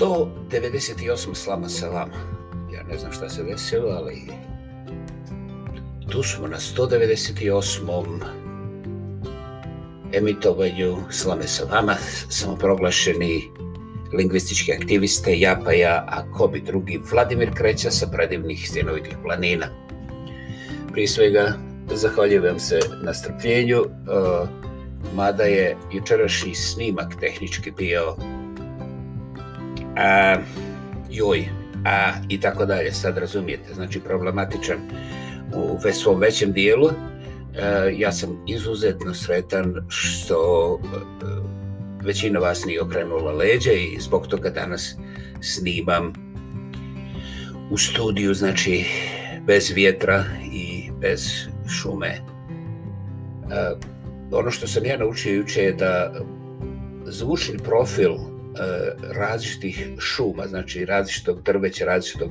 198 slama selama. Ja ne znam šta se desilo, ali tu smo na 198. emitovanju slame selama. Samo proglašeni lingvistički aktiviste Japaja, a ko bi drugi Vladimir Kreća sa predivnih stjenovitih planina. Prije svega, zahvaljujem se na strpljenju, eh, mada je jučerašnji snimak tehnički bio a, joj, a i tako dalje, sad razumijete, znači problematičan u svom većem dijelu. E, ja sam izuzetno sretan što e, većina vas nije okrenula leđe i zbog toga danas snimam u studiju, znači bez vjetra i bez šume. E, ono što sam ja naučio juče je da zvučni profil E, različitih šuma, znači različitog drveća, različitog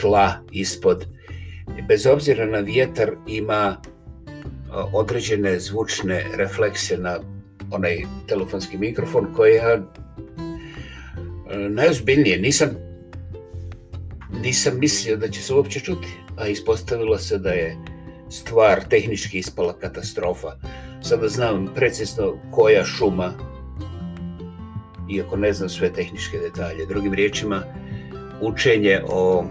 tla ispod. Bez obzira na vjetar ima e, određene zvučne refleksije na onaj telefonski mikrofon koji ja e, najozbiljnije nisam nisam mislio da će se uopće čuti, a ispostavilo se da je stvar tehnički ispala katastrofa. Sada znam precizno koja šuma iako ne znam sve tehničke detalje. Drugim riječima, učenje o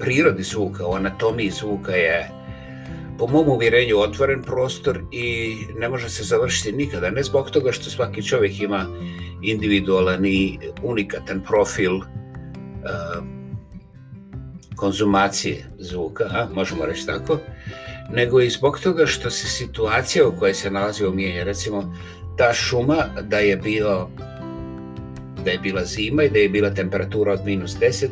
prirodi zvuka, o anatomiji zvuka je po mom uvjerenju otvoren prostor i ne može se završiti nikada. Ne zbog toga što svaki čovjek ima individualan i unikatan profil e, konzumacije zvuka, a, možemo reći tako, nego i zbog toga što se situacija u kojoj se nalazi mijenja. Recimo, ta šuma da je bilo da je bila zima i da je bila temperatura od minus 10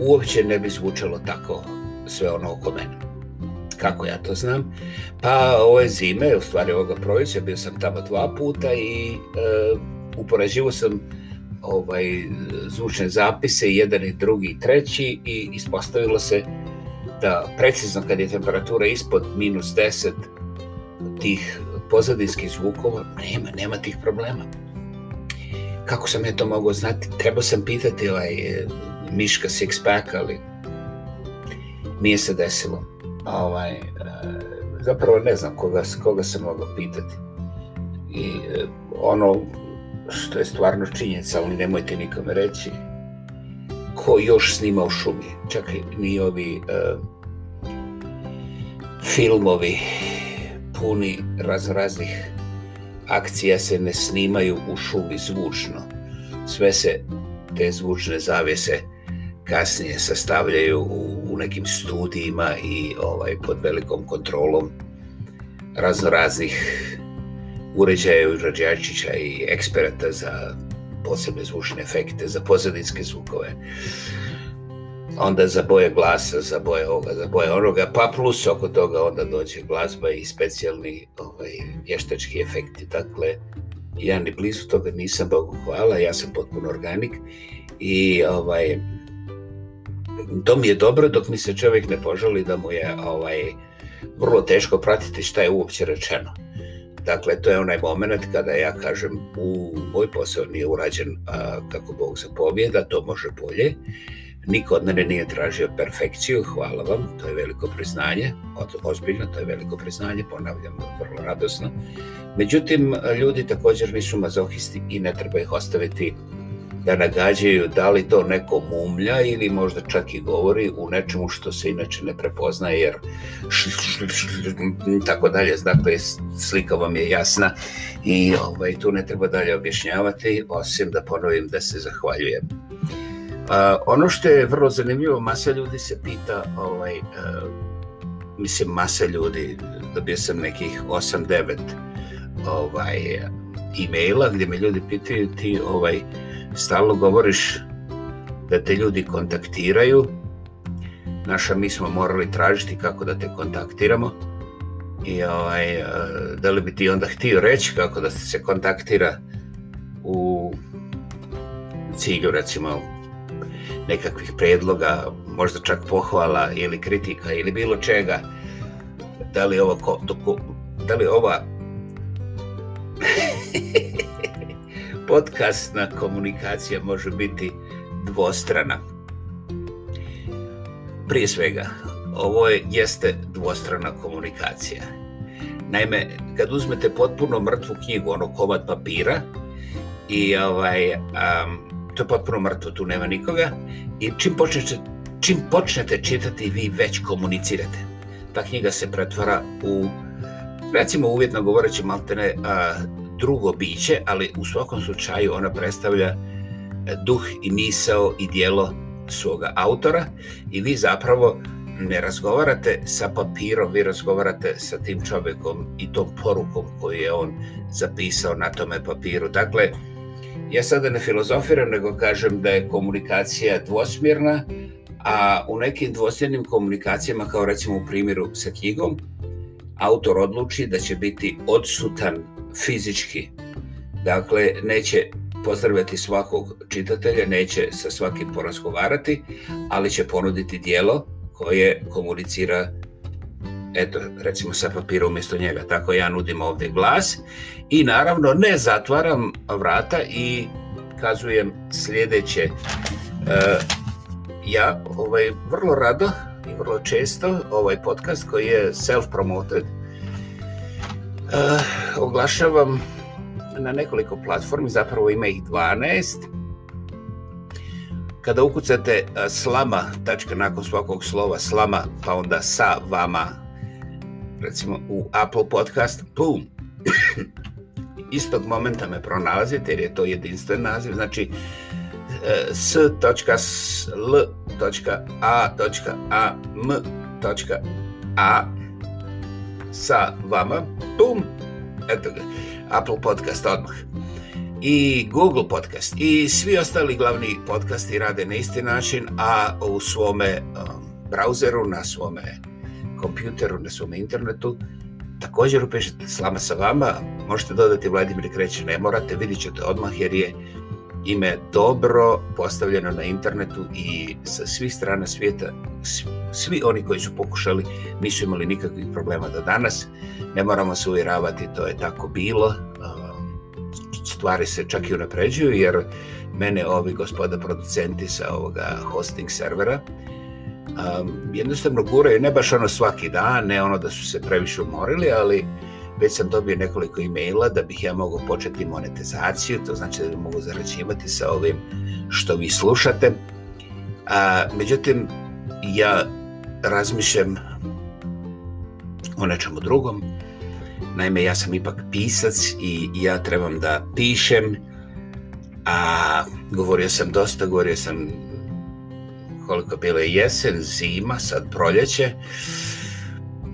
uopće ne bi zvučalo tako sve ono oko mene kako ja to znam pa ove zime, u stvari ovoga proljeća bio sam tamo dva puta i e, sam ovaj, zvučne zapise jedan i drugi i treći i ispostavilo se da precizno kad je temperatura ispod minus 10 tih pozadinskih zvukova nema, nema tih problema. Kako sam ja to mogao znati? Trebao sam pitati ovaj Miška Pack, ali nije se desilo. Ovaj, e, zapravo ne znam koga, koga sam mogao pitati. I e, ono što je stvarno činjenica, ali nemojte nikome reći, ko još snima u šumi. Čak i ovi e, filmovi puni raznih akcija se ne snimaju u šumi zvučno. Sve se te zvučne zavjese kasnije sastavljaju u, nekim studijima i ovaj pod velikom kontrolom raznoraznih uređaja, rađačića i eksperata za posebne zvučne efekte, za pozadinske zvukove onda za boje glasa, za boje ovoga, za boje onoga, pa plus oko toga onda dođe glazba i specijalni ovaj, vještački efekti. Dakle, ja ni blizu toga nisam, Bogu hvala, ja sam potpuno organik i ovaj, to mi je dobro dok mi se čovjek ne požali da mu je ovaj, vrlo teško pratiti šta je uopće rečeno. Dakle, to je onaj moment kada ja kažem u moj posao nije urađen kako Bog zapovijeda, to može bolje Niko od mene nije tražio perfekciju, hvala vam, to je veliko priznanje, ozbiljno, to je veliko priznanje, ponavljam, vrlo radosno. Međutim, ljudi također nisu mazohisti i ne treba ih ostaviti da nagađaju da li to neko mumlja ili možda čak i govori u nečemu što se inače ne prepoznaje jer tako dalje, dakle slika vam je jasna i ovaj, tu ne treba dalje objašnjavati osim da ponovim da se zahvaljujem ono što je vrlo zanimljivo, masa ljudi se pita, ovaj, mislim masa ljudi, dobio sam nekih 8-9 ovaj, e-maila gdje me ljudi pitaju ti ovaj, stalno govoriš da te ljudi kontaktiraju, naša mi smo morali tražiti kako da te kontaktiramo i ovaj, da li bi ti onda htio reći kako da se kontaktira u cilju recimo nekakvih predloga, možda čak pohvala ili kritika ili bilo čega, da li ova, da li ova podcastna komunikacija može biti dvostrana. Prije svega, ovo je, jeste dvostrana komunikacija. Naime, kad uzmete potpuno mrtvu knjigu, ono komad papira, i ovaj, um, to je potpuno mrtvo, tu nema nikoga i čim počnete, čim počnete čitati vi već komunicirate. Ta knjiga se pretvara u, recimo uvjetno govoreći maltene, drugo biće, ali u svakom slučaju ona predstavlja e, duh i misao i dijelo svoga autora i vi zapravo ne razgovarate sa papirom, vi razgovarate sa tim čovjekom i tom porukom koju je on zapisao na tome papiru. Dakle, ja sada ne filozofiram, nego kažem da je komunikacija dvosmjerna, a u nekim dvosmjernim komunikacijama, kao recimo u primjeru sa knjigom, autor odluči da će biti odsutan fizički. Dakle, neće pozdraviti svakog čitatelja, neće sa svakim porazgovarati, ali će ponuditi dijelo koje komunicira eto, recimo sa papira umjesto njega. Tako ja nudim ovdje glas i naravno ne zatvaram vrata i kazujem sljedeće. E, ja ovaj, vrlo rado i vrlo često ovaj podcast koji je self-promoted e, oglašavam na nekoliko platformi, zapravo ima ih 12. Kada ukucate e, slama, tačka nakon svakog slova slama, pa onda sa vama recimo u Apple podcast, boom, istog momenta me pronalazite jer je to jedinstven naziv, znači e, s.l.a.am.a sa vama, pum, eto Apple podcast odmah. I Google podcast i svi ostali glavni podcasti rade na isti način, a u svome um, browseru, na svome kompjuteru, na svom internetu. Također upišete Slama sa vama, možete dodati Vladimir Kreće, ne morate, vidjet ćete odmah jer je ime dobro postavljeno na internetu i sa svih strana svijeta svi oni koji su pokušali nisu imali nikakvih problema do danas. Ne moramo se uvjeravati, to je tako bilo. Stvari se čak i unapređuju jer mene ovi gospoda producenti sa ovoga hosting servera um, jednostavno guraju, ne baš ono svaki dan, ne ono da su se previše umorili, ali već sam dobio nekoliko e-maila da bih ja mogao početi monetizaciju, to znači da mogu zarađivati sa ovim što vi slušate. A, međutim, ja razmišljam o nečemu drugom. Naime, ja sam ipak pisac i ja trebam da pišem, a govorio sam dosta, govorio sam koliko bilo jesen, zima, sad proljeće.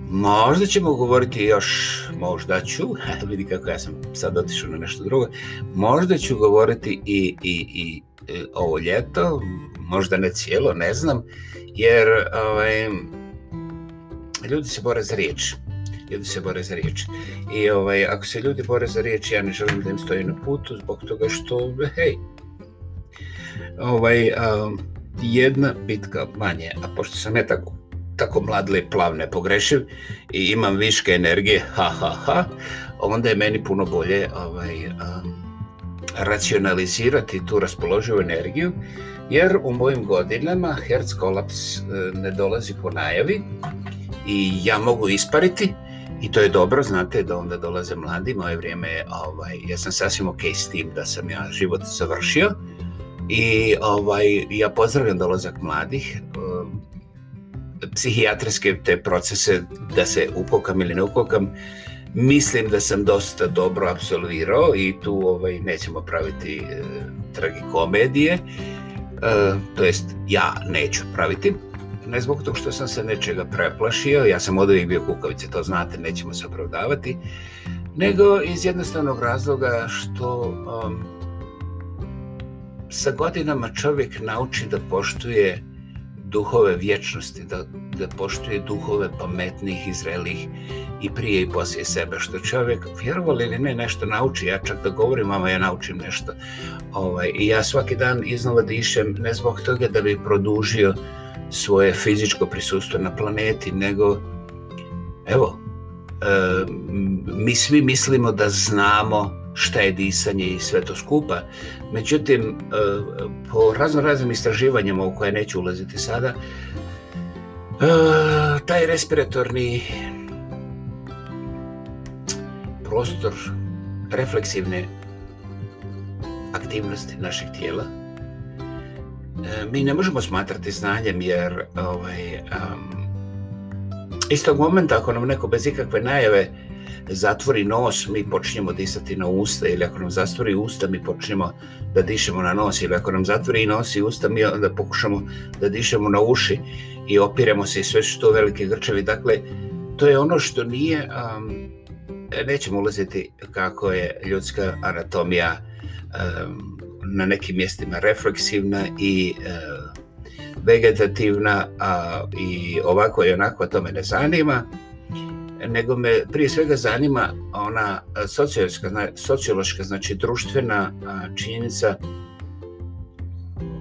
Možda ćemo govoriti još, možda ću, vidi kako ja sam sad otišao na nešto drugo, možda ću govoriti i, i, i e, ovo ljeto, možda ne cijelo, ne znam, jer ovaj, ljudi se bore za riječ. Ljudi se bore za riječ. I ovaj, ako se ljudi bore za riječ, ja ne želim da im stoji na putu zbog toga što, hej, ovaj, um, jedna bitka manje, a pošto sam ja tako, tako mlad, plav, i imam viške energije, ha, ha, ha, onda je meni puno bolje ovaj, racionalizirati tu raspoloživu energiju, jer u mojim godinama herc kolaps eh, ne dolazi po najavi i ja mogu ispariti, i to je dobro, znate da onda dolaze mladi, moje vrijeme je, ovaj, ja sam sasvim ok s tim da sam ja život završio i ovaj, ja pozdravljam dolazak mladih, um, psihijatrijske te procese da se ukokam ili ne ukokam, mislim da sam dosta dobro apsolvirao i tu ovaj, nećemo praviti e, tragikomedije, e, to jest ja neću praviti, ne zbog toga što sam se nečega preplašio, ja sam od bio kukavice, to znate, nećemo se opravdavati, nego iz jednostavnog razloga što um, sa godinama čovjek nauči da poštuje duhove vječnosti, da, da poštuje duhove pametnih i zrelih i prije i poslije sebe, što čovjek, vjerovali ili ne, nešto nauči, ja čak da govorim, mama, ja naučim nešto. Ovaj, I ja svaki dan iznova dišem, ne zbog toga da bi produžio svoje fizičko prisustvo na planeti, nego, evo, e, mi svi mislimo da znamo šta je disanje i sve to skupa. Međutim, e, po razno raznim istraživanjima u koje neću ulaziti sada, e, taj respiratorni prostor refleksivne aktivnosti našeg tijela e, mi ne možemo smatrati znanjem jer ovaj, um, istog momenta ako nam neko bez ikakve najave zatvori nos, mi počnemo disati na usta ili ako nam zatvori usta, mi počnemo da dišemo na nos ili ako nam zatvori nos i usta, mi onda pokušamo da dišemo na uši i opiremo se i sve su to velike grčevi. Dakle, to je ono što nije... Um, nećemo ulaziti kako je ljudska anatomija na nekim mjestima refleksivna i e, vegetativna a, i ovako i onako, to me ne zanima nego me prije svega zanima ona e, sociološka, znači društvena činjenica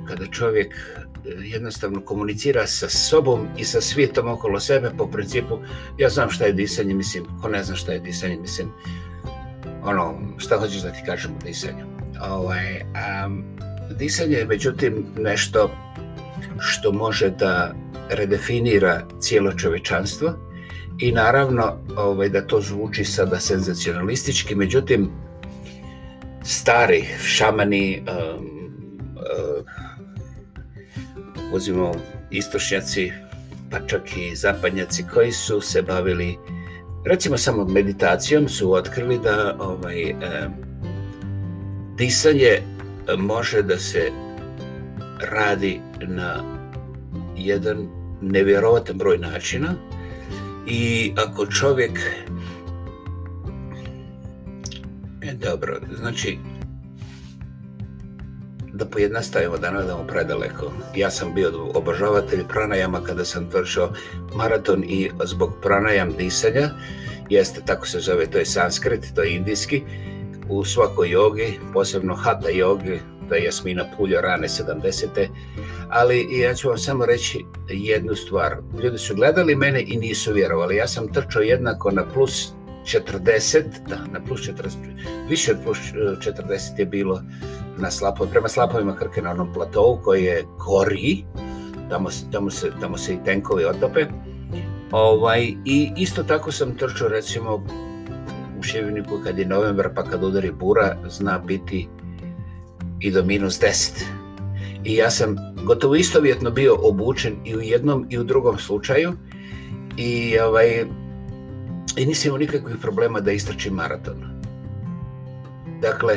kada čovjek e, jednostavno komunicira sa sobom i sa svijetom okolo sebe po principu ja znam šta je disanje, mislim, ko ne zna šta je disanje, mislim, ono, šta hoćeš da ti kažem o disanju. Ovaj, disanje je međutim nešto što može da redefinira cijelo čovečanstvo, i naravno ovaj, da to zvuči sada senzacionalistički, međutim stari šamani um, um, istočnjaci pa čak i zapadnjaci koji su se bavili recimo samo meditacijom su otkrili da ovaj, um, disanje može da se radi na jedan nevjerovatan broj načina i ako čovjek e, dobro, znači da pojednostavimo, da ne damo predaleko. Ja sam bio obožavatelj pranajama kada sam vršao maraton i zbog pranajam disanja, jeste tako se zove, to je sanskrit, to je indijski, u svakoj jogi, posebno hata jogi, da je Jasmina Puljo rane 70. Ali ja ću vam samo reći jednu stvar. Ljudi su gledali mene i nisu vjerovali. Ja sam trčao jednako na plus 40, da, na plus 40, više od plus 40 je bilo na slapo, prema slapovima Krke na onom platovu koji je gori, tamo, tamo, se, tamo se i tenkovi otope. Ovaj, I isto tako sam trčao recimo u Ševiniku kad je novembar pa kad udari bura zna biti i do minus 10. I ja sam gotovo istovjetno bio obučen i u jednom i u drugom slučaju i, ovaj, i nisam imao nikakvih problema da istračim maraton. Dakle,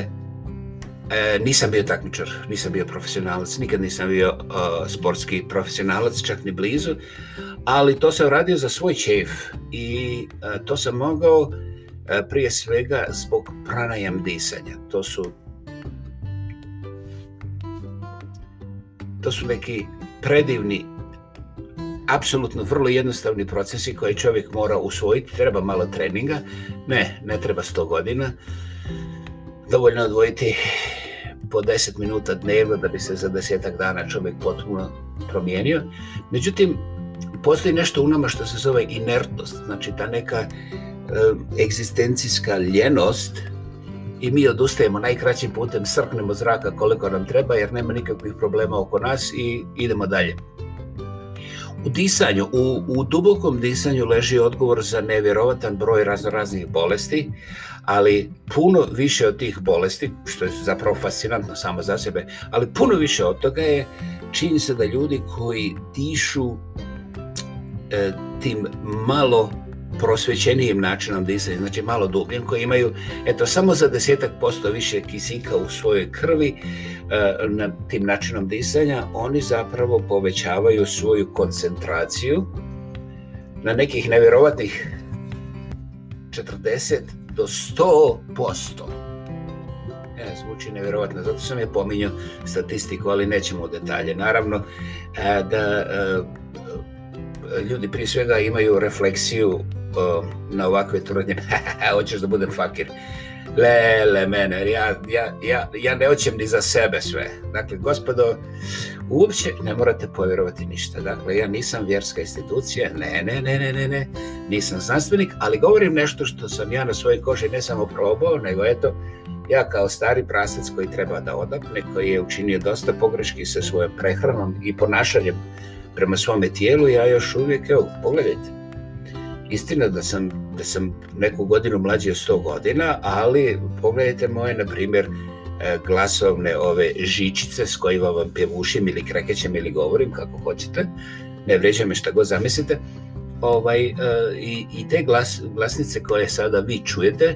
e, nisam bio takmičar, nisam bio profesionalac, nikad nisam bio e, sportski profesionalac, čak ni blizu, ali to sam radio za svoj čef i e, to sam mogao prije svega zbog pranajam disanja. To su to su neki predivni apsolutno vrlo jednostavni procesi koje čovjek mora usvojiti, treba malo treninga, ne, ne treba 100 godina, dovoljno odvojiti po 10 minuta dnevno da bi se za desetak dana čovjek potpuno promijenio. Međutim, postoji nešto u nama što se zove inertnost, znači ta neka eh, egzistencijska ljenost i mi odustajemo najkraćim putem, srknemo zraka koliko nam treba jer nema nikakvih problema oko nas i idemo dalje. U disanju, u, dubokom disanju leži odgovor za nevjerovatan broj razno bolesti, ali puno više od tih bolesti, što je zapravo fascinantno samo za sebe, ali puno više od toga je čini se da ljudi koji dišu e, tim malo prosvećenijim načinom disanja, znači malo dubljim, koji imaju eto, samo za desetak posto više kisika u svojoj krvi e, na tim načinom disanja, oni zapravo povećavaju svoju koncentraciju na nekih nevjerovatnih 40 do 100 posto. E, zvuči nevjerovatno, zato sam je pominjao statistiku, ali nećemo u detalje. Naravno, e, da e, ljudi prije svega imaju refleksiju na ovakve trudnje, hoćeš da budem fakir. Lele mene, ja, ja, ja, ja ne hoćem ni za sebe sve. Dakle, gospodo, uopće ne morate povjerovati ništa. Dakle, ja nisam vjerska institucija, ne, ne, ne, ne, ne, ne, nisam znanstvenik, ali govorim nešto što sam ja na svojoj koži ne samo probao, nego eto, ja kao stari prasec koji treba da odapne, koji je učinio dosta pogreški sa svojom prehranom i ponašanjem prema svome tijelu, ja još uvijek, evo, pogledajte, istina da sam, da sam neku godinu mlađi od 100 godina, ali pogledajte moje, na primjer, e, glasovne ove žičice s kojima vam pjevušim ili krekećem ili govorim, kako hoćete, ne vređa me šta god zamislite, ovaj, e, i, i te glas, glasnice koje sada vi čujete,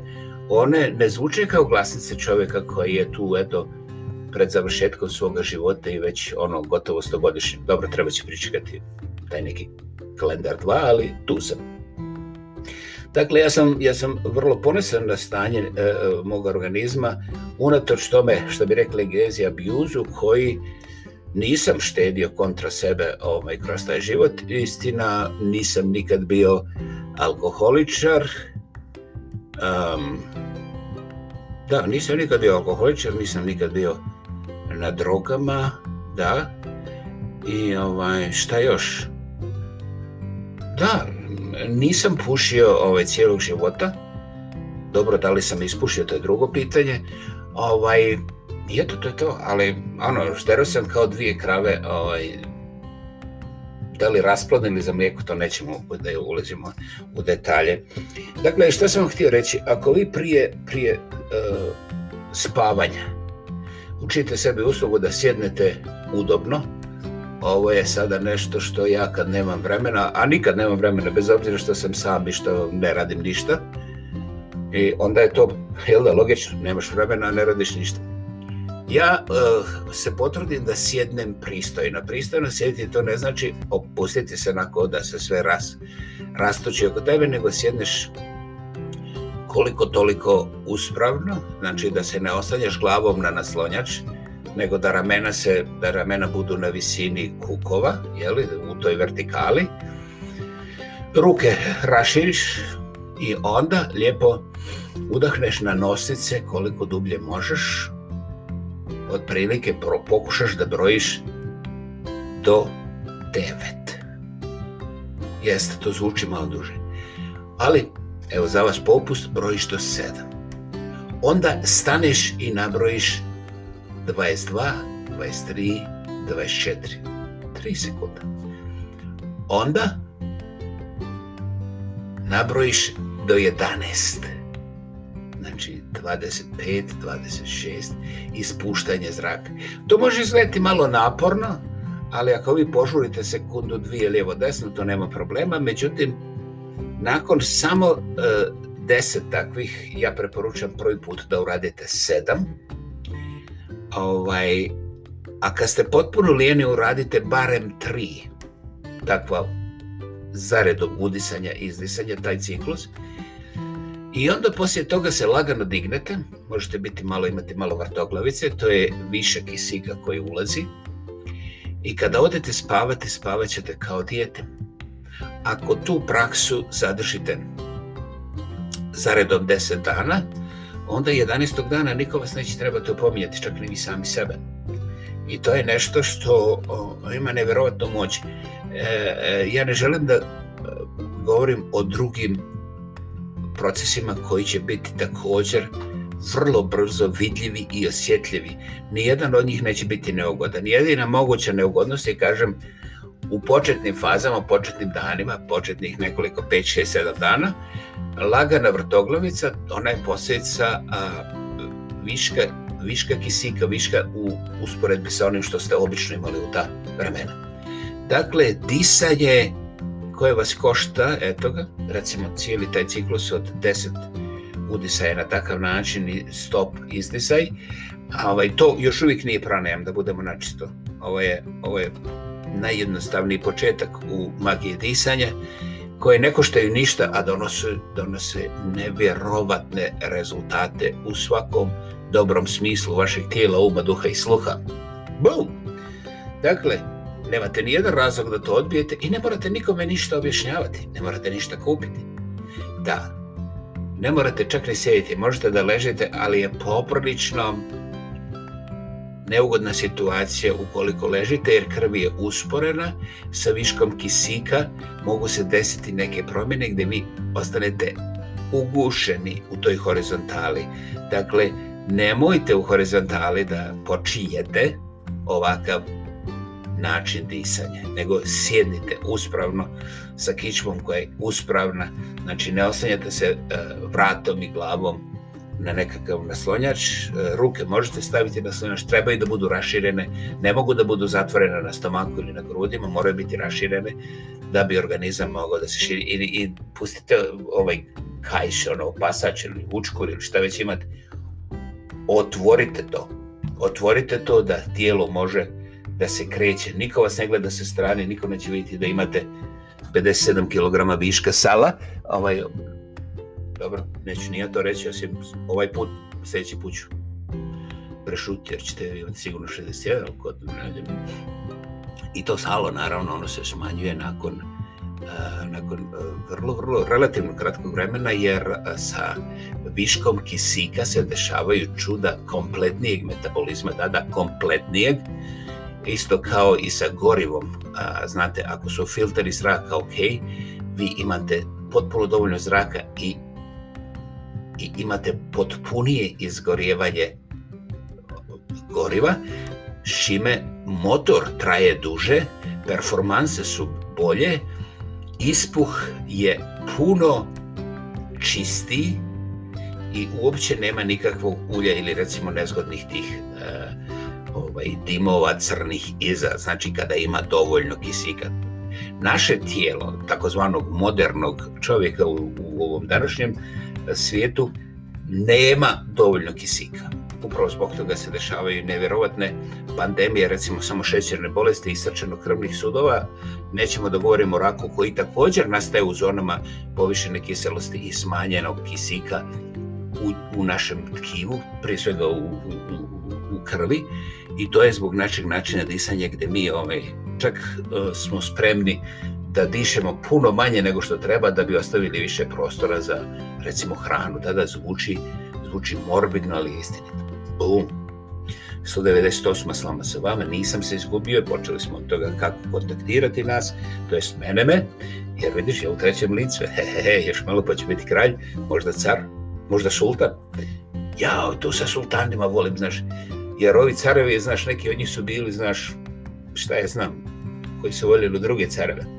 one ne zvuče kao glasnice čovjeka koji je tu, eto, pred završetkom svoga života i već ono gotovo stogodišnje. Dobro, treba će pričekati taj neki kalendar dva, ali tu sam. Dakle, ja sam, ja sam vrlo ponesan na stanje e, moga organizma, unatoč tome, što bi rekli gezi abjuzu, koji nisam štedio kontra sebe ovaj, kroz taj život. Istina, nisam nikad bio alkoholičar. da, nisam nikad bio alkoholičar, nisam nikad bio na drogama, da. I ovaj, šta još? Da, nisam pušio ovaj, cijelog života. Dobro, da li sam ispušio, to je drugo pitanje. Ovaj, I to je to, ali ono, štero sam kao dvije krave, ovaj, da li rasplodim ili za mlijeko, to nećemo da je ulazimo u detalje. Dakle, što sam htio reći, ako vi prije, prije e, spavanja učite sebi uslugu da sjednete udobno, ovo je sada nešto što ja kad nemam vremena, a nikad nemam vremena, bez obzira što sam sam i što ne radim ništa, i onda je to, jel da, logično, nemaš vremena, ne radiš ništa. Ja eh, se potrudim da sjednem pristojno. Pristojno sjediti to ne znači opustiti se na da se sve ras, rastoči oko tebe, nego sjedneš koliko toliko uspravno, znači da se ne ostanješ glavom na naslonjač, nego da ramena, se, da ramena budu na visini kukova, jeli, u toj vertikali. Ruke raširiš i onda lijepo udahneš na nosice koliko dublje možeš. Otprilike pokušaš da brojiš do 9. Jeste, to zvuči malo duže. Ali, evo za vas popust, brojiš do sedam, Onda staneš i nabrojiš 22, 23, 24. tri sekunda. Onda nabrojiš do 11. Znači 25, 26 ispuštanje zraka. To može izgledati malo naporno, ali ako vi požurite sekundu, dvije, lijevo, desno, to nema problema. Međutim, nakon samo 10 deset takvih, ja preporučam prvi put da uradite sedam, Ovaj, a kad ste potpuno lijeni uradite barem tri takva zaredom udisanja i izdisanja, taj ciklus. I onda poslije toga se lagano dignete, možete biti malo, imati malo vrtoglavice, to je više kisika koji ulazi. I kada odete spavati, spavat ćete kao dijete. Ako tu praksu zadržite zaredom 10 dana, onda 11. dana niko vas neće trebati opominjati, čak ni vi sami sebe. I to je nešto što ima nevjerojatnu moć. E, e, ja ne želim da e, govorim o drugim procesima koji će biti također vrlo brzo vidljivi i osjetljivi. Nijedan od njih neće biti neugodan. Jedina moguća neugodnost je, kažem, u početnim fazama, početnim danima, početnih nekoliko 5, 6, 7 dana, lagana vrtoglavica, ona je posljedica viška, viška kisika, viška u usporedbi sa onim što ste obično imali u ta vremena. Dakle, disanje koje vas košta, eto recimo cijeli taj ciklus od 10 udisaja na takav način i stop izdisaj, a ovaj, to još uvijek nije pranajam, da budemo načisto. Ovo je, ovo je najjednostavniji početak u magiji disanja koje ne koštaju ništa, a donose, donose nevjerovatne rezultate u svakom dobrom smislu vašeg tijela, uma, duha i sluha. Bum! Dakle, nemate ni jedan razlog da to odbijete i ne morate nikome ništa objašnjavati, ne morate ništa kupiti. Da, ne morate čak ni sjediti, možete da ležete ali je poprilično neugodna situacija ukoliko ležite jer krv je usporena sa viškom kisika mogu se desiti neke promjene gdje vi ostanete ugušeni u toj horizontali dakle nemojte u horizontali da počijete ovakav način disanja, nego sjednite uspravno sa kičmom koja je uspravna, znači ne osanjate se e, vratom i glavom na nekakav naslonjač, e, ruke možete staviti na naslonjač, trebaju da budu raširene, ne mogu da budu zatvorene na stomaku ili na grudima, moraju biti raširene da bi organizam mogao da se širi. I, i pustite ovaj kajš, ono, pasač ili učkur ili šta već imate. Otvorite to. Otvorite to da tijelo može da se kreće. Niko vas ne gleda sa strane, niko neće vidjeti da imate 57 kg viška sala, ovaj, dobro, neću ni to reći, ja ovaj put, sljedeći put ću prešuti, jer ćete imati sigurno 61 kod I to salo, naravno, ono se smanjuje nakon, e, nakon e, vrlo, vrlo relativno kratkog vremena, jer e, sa viškom kisika se dešavaju čuda kompletnijeg metabolizma, da, da, kompletnijeg, isto kao i sa gorivom. znate, ako su filteri zraka ok, vi imate potpuno dovoljno zraka i i imate potpunije izgorjevanje goriva, šime motor traje duže, performanse su bolje, ispuh je puno čistiji i uopće nema nikakvog ulja ili recimo nezgodnih tih e, ovaj, dimova crnih iza, znači kada ima dovoljno kisika. Naše tijelo, takozvanog modernog čovjeka u, u ovom današnjem svijetu nema dovoljno kisika. Upravo zbog toga se dešavaju nevjerovatne pandemije, recimo samo šećerne bolesti i srčano-krvnih sudova. Nećemo da govorimo o raku koji također nastaje u zonama povišene kiselosti i smanjenog kisika u, našem tkivu, prije svega u, krvi. I to je zbog našeg načina disanja gdje mi ovaj, čak e, smo spremni da dišemo puno manje nego što treba da bi ostavili više prostora za recimo hranu. Tada zvuči, zvuči morbidno, ali istinito. Bum! 198. slama sa vama, nisam se izgubio i počeli smo od toga kako kontaktirati nas, to jest mene jer vidiš, ja u trećem licu, he, još malo pa će biti kralj, možda car, možda sultan. Ja tu sa sultanima volim, znaš, jer ovi carevi, znaš, neki od njih su bili, znaš, šta ja znam, koji su voljeli druge careve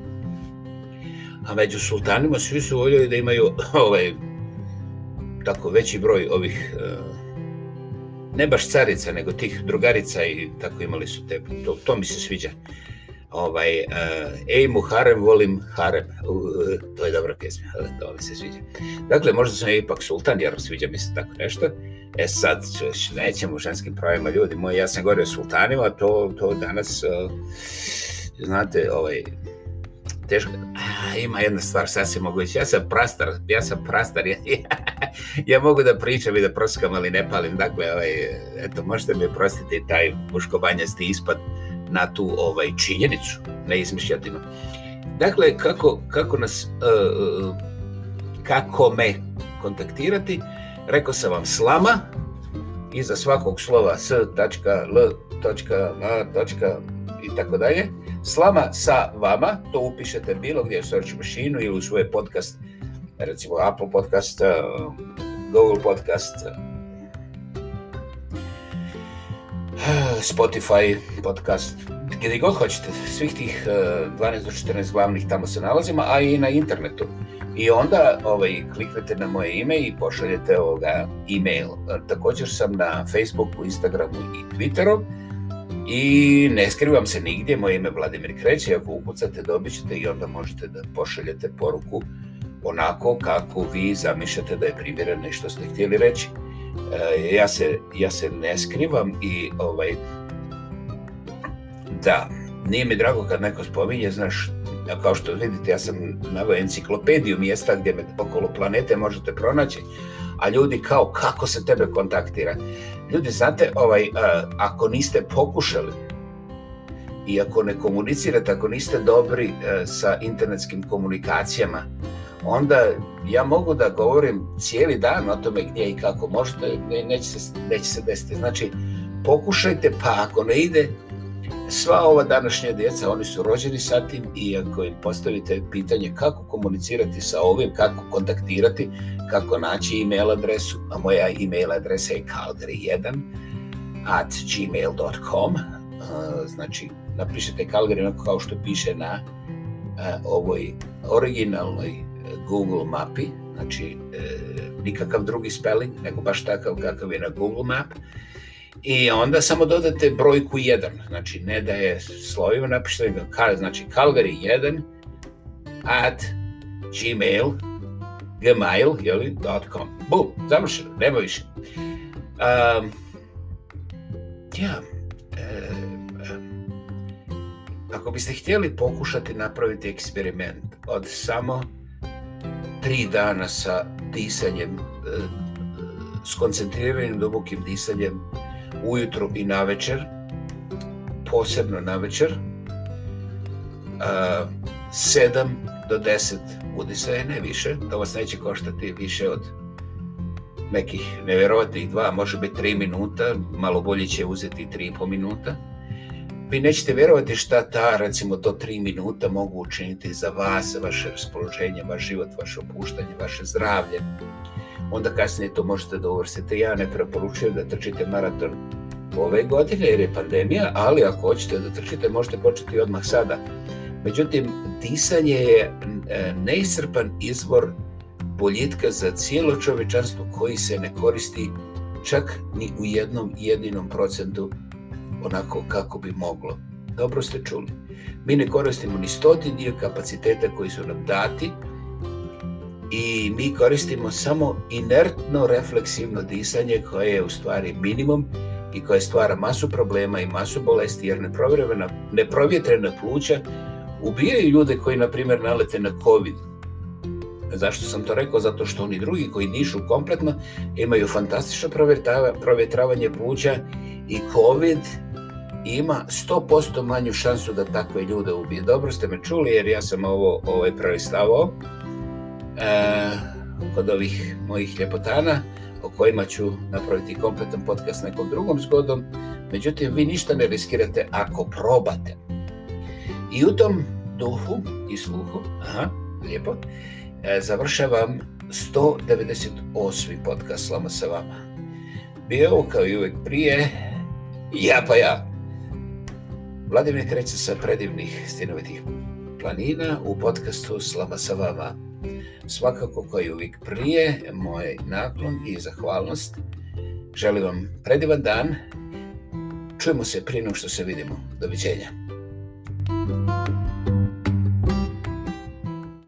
a među sultanima svi su voljeli da imaju ovaj, tako veći broj ovih e, ne baš carica, nego tih drugarica i tako imali su te, to, to mi se sviđa. Ovaj, e, mu harem volim harem, to je dobra pjesma, to mi se sviđa. Dakle, možda sam ipak sultan, jer sviđa mi se tako nešto. E sad, nećemo u ženskim pravima ljudi moji, ja sam govorio o sultanima, to, to danas, e, znate, ovaj, teško, ima jedna stvar sasvim moguća. Ja sam prastar, ja sam prastar, ja, ja, ja mogu da pričam i da proskam ali ne palim. Dakle, ovaj, eto, možete mi prostiti taj muškobanjasti ispad na tu ovaj činjenicu, ne izmišljatinu. Dakle, kako, kako nas, e, e, kako me kontaktirati, rekao sam vam slama, iza svakog slova s, točka i tako dalje. Slama sa vama, to upišete bilo gdje u search mašinu ili u svoj podcast, recimo Apple podcast, eh, Google podcast, eh, Spotify podcast, gdje god hoćete, svih tih 12 eh, do 14 glavnih tamo se nalazimo, a i na internetu. I onda ovaj, kliknete na moje ime i pošaljete ovoga email. Također sam na Facebooku, Instagramu i Twitteru. I ne skrivam se nigdje, moje ime je Vladimir Kreće, ako ukucate dobit ćete i onda možete da pošaljete poruku onako kako vi zamišljate da je primjereno i što ste htjeli reći. E, ja, se, ja se ne skrivam i ovaj, da, nije mi drago kad neko spominje, znaš, kao što vidite, ja sam naveo enciklopediju mjesta gdje me okolo planete možete pronaći, a ljudi kao kako se tebe kontaktira. Ljudi, znate, ovaj, ako niste pokušali i ako ne komunicirate, ako niste dobri e, sa internetskim komunikacijama, onda ja mogu da govorim cijeli dan o tome gdje i kako možete, neće se, neće se desiti. Znači, pokušajte, pa ako ne ide, Sva ova današnja djeca, oni su rođeni sa tim i ako im postavite pitanje kako komunicirati sa ovim, kako kontaktirati, kako naći email adresu, a moja email adresa je calgary1 at gmail.com znači napišete Calgary kao što piše na ovoj originalnoj Google mapi, znači e, nikakav drugi spelling, nego baš takav kakav je na Google map i onda samo dodate brojku 1, znači ne da je slovima napišete, znači Calgary 1 at gmail, gmail, jeli, dot com. Bum, završeno, nema više. ja, ako biste htjeli pokušati napraviti eksperiment od samo tri dana sa disanjem, eh, skoncentriranim dubokim disanjem, ujutru i navečer, posebno navečer, večer, 7 do 10 udisaja, ne više, to vas neće koštati više od nekih nevjerovatnih dva, može biti tri minuta, malo bolje će uzeti 3,5 minuta. Vi nećete vjerovati šta ta, recimo, to 3 minuta mogu učiniti za vas, vaše raspoloženje, vaš život, vaše opuštanje, vaše zdravlje onda kasnije to možete da uvrstite. Ja ne preporučujem da trčite maraton ove godine jer je pandemija, ali ako hoćete da trčite možete početi odmah sada. Međutim, disanje je e, neisrpan izvor boljitka za cijelo čovečanstvo koji se ne koristi čak ni u jednom jedinom procentu onako kako bi moglo. Dobro ste čuli. Mi ne koristimo ni stoti dio kapaciteta koji su nam dati, i mi koristimo samo inertno refleksivno disanje koje je u stvari minimum i koje stvara masu problema i masu bolesti jer neprovjetrena pluća ubijaju ljude koji na primjer nalete na covid. Zašto sam to rekao? Zato što oni drugi koji dišu kompletno imaju fantastično provjetravanje pluća i covid ima 100% manju šansu da takve ljude ubije. Dobro ste me čuli jer ja sam ovo ovaj, prelistavao. E, kod ovih mojih ljepotana o kojima ću napraviti kompletan podcast nekom drugom zgodom. Međutim, vi ništa ne riskirate ako probate. I u tom duhu i sluhu, aha, lijepo, e, završavam 198. podcast Slama sa vama. Bio ovo kao i uvijek prije, ja pa ja. Vladimir kreće sa predivnih stinovitih planina u podcastu Slama sa vama. Svakako koji uvijek prije, moj naklon i zahvalnost. Želim vam predivan dan. Čujemo se prije nego što se vidimo. Doviđenja.